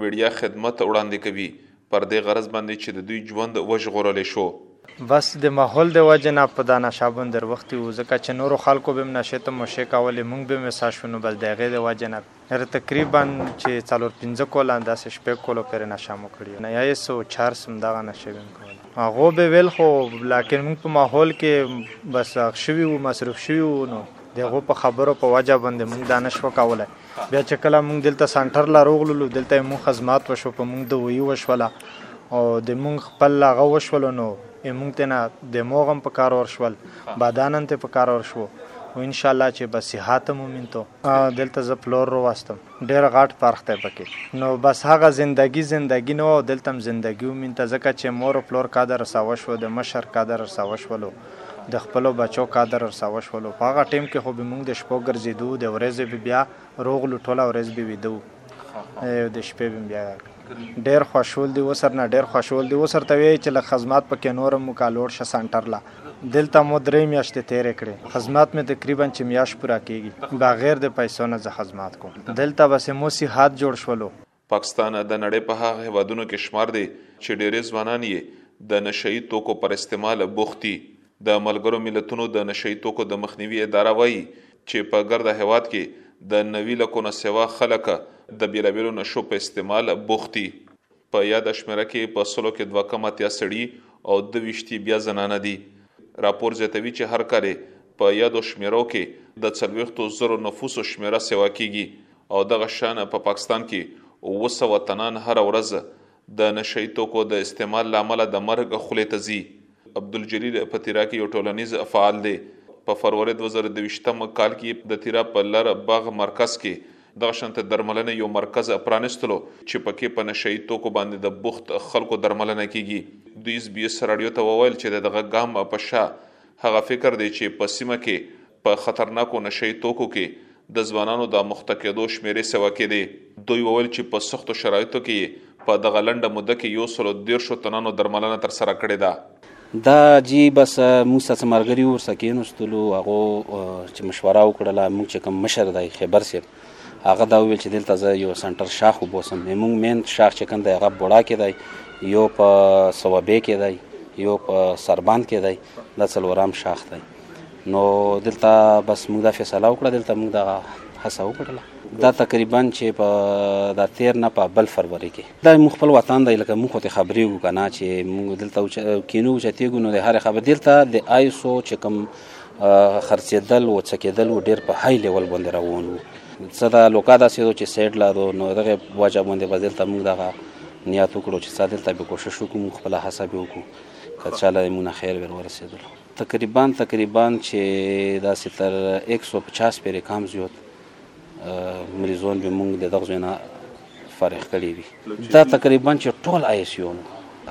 وړیا خدمت وړاندې کوي پر دې غرض باندې چې د دوی ژوند وژغورل شو. بس د ماحول د وجې نه په دا نشه باندې روختي وو ځکه چې نورو خلکو به هم نشې ته مشې کولې موږ به هم حصه شو نو بس د هغې د وجې نه یاره تقریبا چې څلور پنځه کاله داسې شپږ کالو پورې نشه مو کړي نه ایس او چرس هم دغه نشې به هم کولې هغو به ویل خو لاکن موږ په ماحول کې بس غرق شوي وو مصروف شوي وو نو د هغو په خبرو په وجه باندې موږ دا نشو کولای بیا چې کله موږ دلته سنټر لا روغلو دلته موږ خدمات وشو په موږ دوی وشوله او د موږ خپل هغه وشولو نو موږ ته نه د موغم په کار ور شول بادانن ته په کار ور شو او ان شاء الله چې به صحت مو مینتو دلته ز پلور رو واستم ډیر غاټ پرخ ته پکې نو بس هغه زندگی زندگی نو دلته هم زندگی مینته ځکه چې مور پلور قدر ساوه شو د مشر قدر ساوه شولو د خپلو بچو کادر ورساوه شولو په هغه ټیم کې خو به مونږ د شپو ګرځیدو د ورځې به بیا روغ لو ټوله ورځ به ویده وو او د شپې به بیا ډیر خوشول دی وسر نه ډیر خوشول دی وسر ته وی چې له خدمات پکې نور مو کالور ش سنټر لا دلته مو درې میاشتې تیرې کړې خدمات مې تقریبا چې میاش پورا کیږي بغیر د پیسو نه زه خدمات کوم دلته بس مو صحت جوړ شولو پاکستان د نړۍ په هغه هېوادونو کې شمار دی چې ډېری ځوانان یې د نشه يي توکو پر استعمال بوخت دي. د ملګرو ملتونو د نشه يي توکو د مخنیوي اداره وايي چې په ګرده هېواد کې د نوي لکو نه سوا خلک د بېلابېلو نشو په استعمال بوخت دي. په یاده شمېره کې په سلو کې دوه کم اتیا سړي او دوه ویشت یې بیا زنانه دي. راپور زیاتوي چې هر کال یې په یادو شمېرو کې د څلوېښتو زرو نفوسو شمېره سوا کېږي او دغه شان په پاکستان کې اووه سوه تنان هره ورځ د نشه يي توکو د استعمال له امله د مرګ خولې ته ځي. عبدالجلیل په تیرا کې یو ټولنیز فعال دی. په فرورې دوه زره دویشتم کال کې یې د تیرا په لر بغ مرکز کې دغه شان د درملنې یو مرکز پرانیستلو چې پکې په نشه يي توکو باندې د بوخت خلکو درملنه کیږي. دوی اس بي اس راډیو ته وویل چې د دغه ګام په شا هغه فکر دی چې په سیمه کې په خطرناکو نشه يي توکو کې د ځوانانو د مخته کېدو شمېرې سوه کېدې. دوی وویل چې په سختو شرایطو کې یې په دغه لنډه موده کې یو سلو دېرشو تنانو درملنه ترسره کړې ده. دا جی بس موږ سره څه ملګري وو ورسره کېناستلو هغو چې مشوره وکړله موږ چې کوم مشر دی خیبر صاحب هغه دا وویل چې دلته زه یو سنټر شاخ وبوسم موږ مین شاخ چې کوم دی هغه بوړا کې دی یو په سوابې کې دی یو په سرباند کې دی دا څلورم شاخ دی نو دلته بس موږ دا فیصله وکړه دلته موږ دا هڅه وکړله دا تقریبا چې په دا تیر نه په بل فروری کې دا موږ خپل وطن دی لکه موږ ته خبرې وو کنه چې موږ دلته کینو چې تیګو نو د هر خبر دلته د آیسو چې کوم خرڅېدل او څکېدل و ډېر په های لیول باندې روان وو څه دا لوکا داسې و چې سیټ لا دو نو دغه وجه باندې به دلته موږ دغه نیت وکړو چې څه دلته به کوشش وکړو خپله هڅه به وکړو که چاله مونږ خیر ور ورسېدلو تقریبا تقریبا چې داسې تر ایک سو پچاس پېرې کام زیات مریضون به مونږ د دغه ځاینا فارغ کړي وي دا تقریبا چې ټول آی اس یو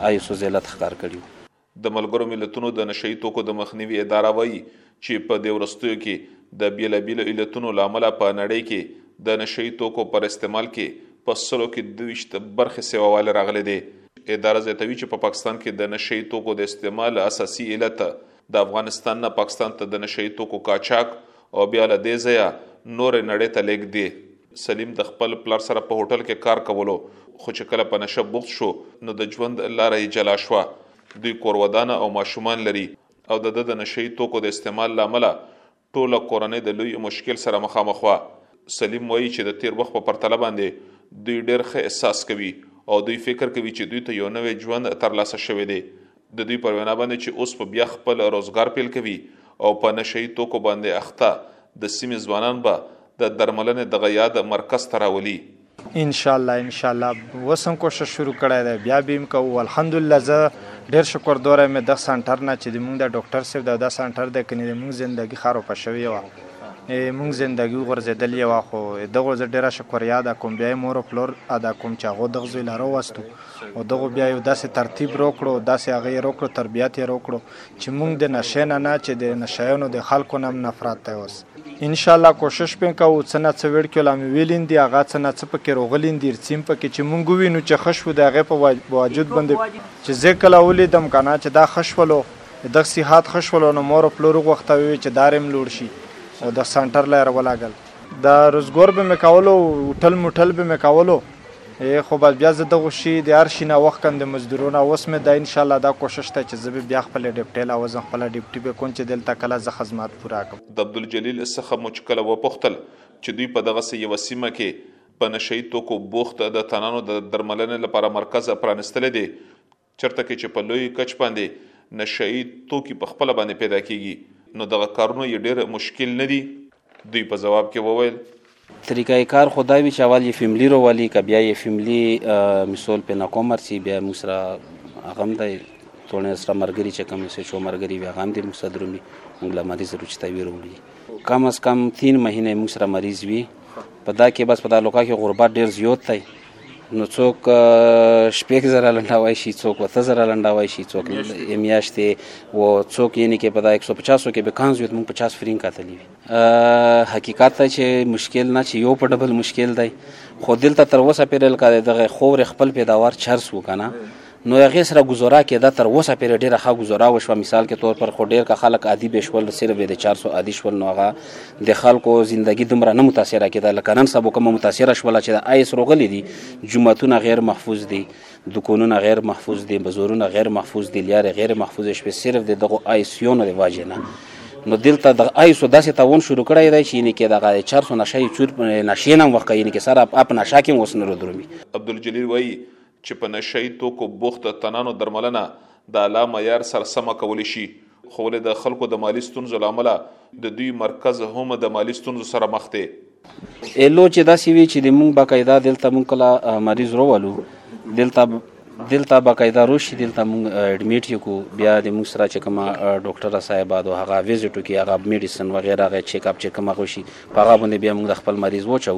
آی اس زلت ښکار کړي د ملګرو ملتونو د نشه يي توکو د مخنیوي اداره وايي چې په دې وروستیو کې د بېلابېلو علتونو له امله په نړۍ کې د نشه يي توکو پر استعمال کې په سلو کې دوه ویشت برخې سیوا والي راغلي دي. اداره زیاتوي چې په پاکستان کې د نشه یي توکو د استعمال اساسي علت د افغانستان نه پاکستان ته د نشه یي توکو قاچاق او بیا له دې ځایه نورې نړۍ ته لیږد دی. سلیم د خپل پلار سره په هوټل کې کار کولو خو چې کله په نشه بوخت شو نو د ژوند لاره یې جلا شوه. دوی کورودانه او ماشومان لري او د ده د نشه یي توکو د استعمال له امله ټوله کورنۍ د لوی مشکل سره مخامخ وه. سلیم وایي چې د تیر وخت په پرتله باندې دوی ډیر ښه احساس کوي او دوی فکر کوي چې دوی ته یو نوی ژوند ترلاسه شوی دی. د دوی پر وینا باندې چې اوس په بیا خپل روزګار پیل کوي او په نشه یي توکو باندې اخته د سیمې ځوانان به د درملنې دغه یاد مرکز ته راولي. انشاءالله انشاءالله اوس هم کوشش شروع کړی دی بیا به هم کوو الحمدلله زه ډېر شکر دور یم د سنټر نه چې د مونږ د ډاکټر صاحب د دا سنټر د کني د مونږ زندگی خراب شوی و مونږ زندگی غورځېدل یو خو دغه زه ډېره شکریا ادا کوم بیا مور او پلور ادا کوم چې هغه دغه زوی لاره وستو او دغه بیا یو داسې ترتیب روکړو داسې هغه یې روکړو تربیت یې روکړو چی مونږ د نشه نه نه چی د نشه یانو د خلکو نه هم نفرت دی اوس انشاالله کوشش پین کوو څه نه څه ویړکیو لا می ویلین دی هغه څه نه څه پکی روغلین دی رڅیم پکی چی مونږ ووینو چی ښه شوو د هغی په واجود بندی چی زه کله ولیدم کنه چی دا ښه شولو د دغ صحت ښه شولو نو مور او پلور وغوښته وی وی چی دا ریم لوړ شی او دغ سنټر لا رولګل د روزګور به می کولو هوټل موټل به می کولو ای خو بس بیا زه دغو شي د هر شي نه وخکم د مزدورو نه اوس مې دا ان شاء الله دا کوشش ته چې زه به بیا خپل ډیپټې لا وزم خپل ډیپټي به کون چې دلته کله زه خدمات پورا کم. د عبدالجلیل څخه مو چې کله وپوښتل چې دوی په دغسې یوه سیمه کې په نشه یي توکو بوخت د تنانو د درملنې لپاره مرکز پرانیستلی دی، چرته کې چې په لوی کچ باندې نشه يي توکي په خپل باندې پیدا کیږي نو دغه کارونه یې ډیر مشکل نه دي دوی په جواب کې وویل طریقه کار خو دا وي چې اول یې فیملی راولي که بیا یې فیملی مثال په ناکام ورسي بیا موږ سره هغه هم دی ټولنې سره ملګري چې کوم څه شو ملګري وي هغه هم د موږ سره درومي موږ له مریض روچتوي راوړي کم از کم تین مهینه موږ سره مریض وي په دا کې بس په دا لوکا کې غربت ډېر زیات دی نو څوک شپږ زره لنډاوای شي څوک وته زره لنډاوای شي څوک میاشتې و څوک یې نه کې په دا 150 کې به کانز یو موږ 50 فرین کاتلی وي حقیقت ته چې مشکل نه چې یو په ډبل مشکل دی خو دلته تر اوسه پیرل کړي دغه خور خپل پیداوار چرس وکنه نو هغې سره ګذرا کېده تر اوسه پرې ډېره ښه ګذرا وشوه مثال کې تور پر خو ډېر که خلک عادي به شول صرف به د چار سو عادي شول نو هغه د خلکو زندگی دومره نه متاثره کېده لکه نن سبا کومه متاثره شوله چې د آیس روغلي دي جوماتونه غیر محفوظ دي دکونونه غیر محفوظ دي بزورونه غیر محفوظ دي لیارې غیر محفوظ شوې صرف د دغو آیسیونو د واجې نه نو دلته د آیسو داسې تاون شروع کړی دی چې یعنی کې دغه چرسو نشه یې چور نشې نه وخت یعنی کې سره اپ نشه کې اوس نه درومي عبدالجلیل وایي چې په نشه يي توکو بوخت تنانو درملنه د اعلی معیار سره سمه کولی شي، خو ولې د خلکو د مالي ستونزو له امله د دوی مرکز هم د مالي ستونزو سره مخ دی. ایلو چې داسې وي چې د مونږ باقاعده دلته مونږ کله مریض روالو دلته دلته باقاعده روشي دلته مونږ اډمیټ یو کو بیا د مونږ سره چې کومه ډاکټر صاحب دو هغه ویزټو کې هغه میډیسن وغیرہ هغه چیک اپ چې کومه غوشي په هغه باندې بیا مونږ خپل مریض وچو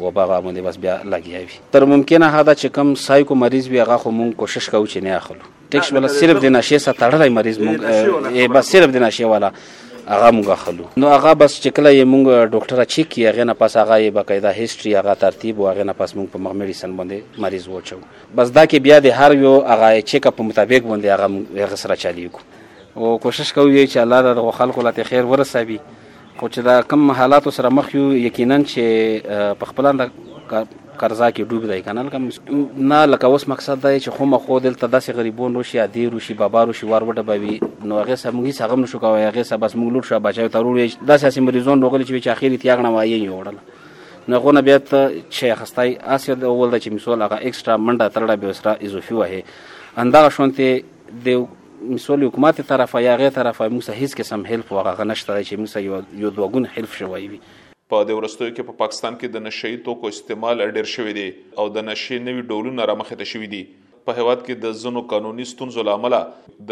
و په هغه باندې بس بیا لګیا وي تر ممکنه حد چې کم سایکو مریض وي هغه خو مونږ کوشش کوو چې نه اخلو ټیکس ولا صرف د نشه سره تړلی مریض مونږ یې بس صرف د نشه والا هغه مونږ اخلو نو هغه بس چې کله یې مونږ ډاکټر چیک کی هغه نه پس هغه یې باقاعده هیستوري هغه ترتیب او هغه نه پس مونږ په مغ میډیسن باندې مریض وچو بس دا کې بیا د هر یو هغه چیک اپ مطابق باندې هغه هغه سره چلیږو او کوشش کوو چې الله د خلکو لاته خیر ورسوي خو چې دا کم حالاتو سره مخ یو یقینا چې په خپل اند قرضا کې ډوب دی کنه لکه نه لکه اوس مقصد دی چې خو مخو دلته داسې غریبون روشي عادي روشي بابا روشي وار وډه بوي نو هغه سم هیڅ هغه نشو کوي هغه سم بس موږ لور شو بچو ته وروړي داسې اسې مریضون روغلي چې اخیری تیاغنه وایي یو وړل نه غونه بیا ته چې خستای اسې د اول د چې مسول هغه ایکسترا منډه ترړه به سره اضافي وه اندا شونته د مسول حکومت طرفه یا غیر طرفه موږ ته هیڅ قسم حلف او هغه نشته دی چې موږ ته یو دوه ګون حلف شوی وي په دې وروستیو کې په پاکستان کې د نشه یي توکو استعمال ډېر شوی دی او د نشې نوي ډولونه رامخې ته شوي دي. په هېواد کې د ځینو قانوني ستونزو له امله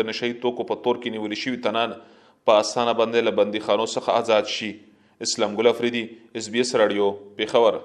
د نشه یي توکو په تور کې نیول شوي تنان په اسانه باندې له بندیخانو څخه ازاد شي. اسلام ګل افریدي، اس بي اس راډیو، پېښور.